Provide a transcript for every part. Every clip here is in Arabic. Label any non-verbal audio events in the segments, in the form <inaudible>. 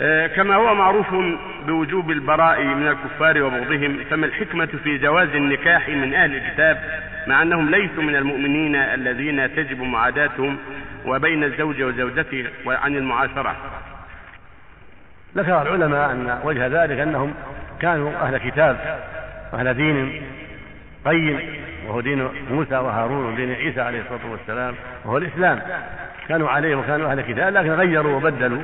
آه، كما هو معروف بوجوب البراء من الكفار وبغضهم فما الحكمة في جواز النكاح من أهل الكتاب مع أنهم ليسوا من المؤمنين الذين تجب معاداتهم وبين الزوج وزوجته وعن المعاشرة. ذكر العلماء أن وجه ذلك أنهم كانوا أهل كتاب أهل دين قيم وهو دين موسى وهارون ودين عيسى عليه الصلاة والسلام وهو الإسلام. كانوا عليه وكانوا أهل كتاب لكن غيروا وبدلوا.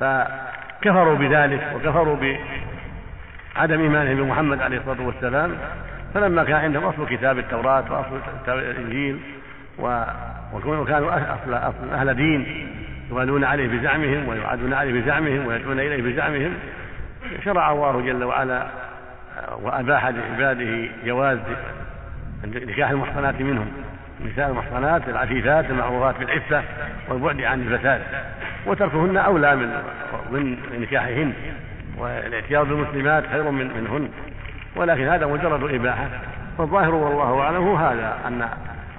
فكفروا بذلك وكفروا بعدم إيمانهم بمحمد عليه الصلاة والسلام فلما كان عندهم أصل كتاب التوراة وأصل الإنجيل وكانوا أصل, أهل دين يغالون عليه بزعمهم ويعادون عليه بزعمهم ويدعون إليه بزعمهم شرع الله جل وعلا وأباح لعباده جواز نكاح المحصنات منهم النساء المحصنات العفيفات المعروفات بالعفة والبعد عن الفساد. وتركهن أولى من من نكاحهن والاعتياض بالمسلمات خير من منهن. ولكن هذا مجرد إباحة. فالظاهر والله أعلم هو هذا أن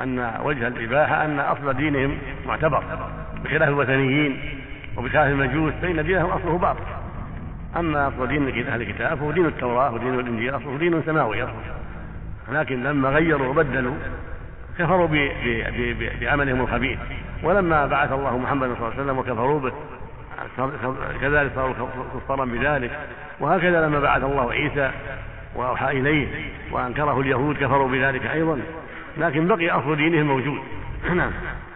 أن وجه الإباحة أن أصل دينهم معتبر بخلاف الوثنيين وبخلاف المجوس فإن دينهم أصله باطل. أما أصل دين أهل الكتاب فهو دين التوراة ودين الإنجيل أصله دين سماوي أصله لكن لما غيروا وبدلوا كفروا بعملهم الخبيث. ولما بعث الله محمدا صلى الله عليه وسلم وكفروا به كذلك صاروا كفارا بذلك. وهكذا لما بعث الله عيسى وأوحى إليه وأنكره اليهود كفروا بذلك أيضا. لكن بقي أصل دينهم موجود. <clears throat> نعم.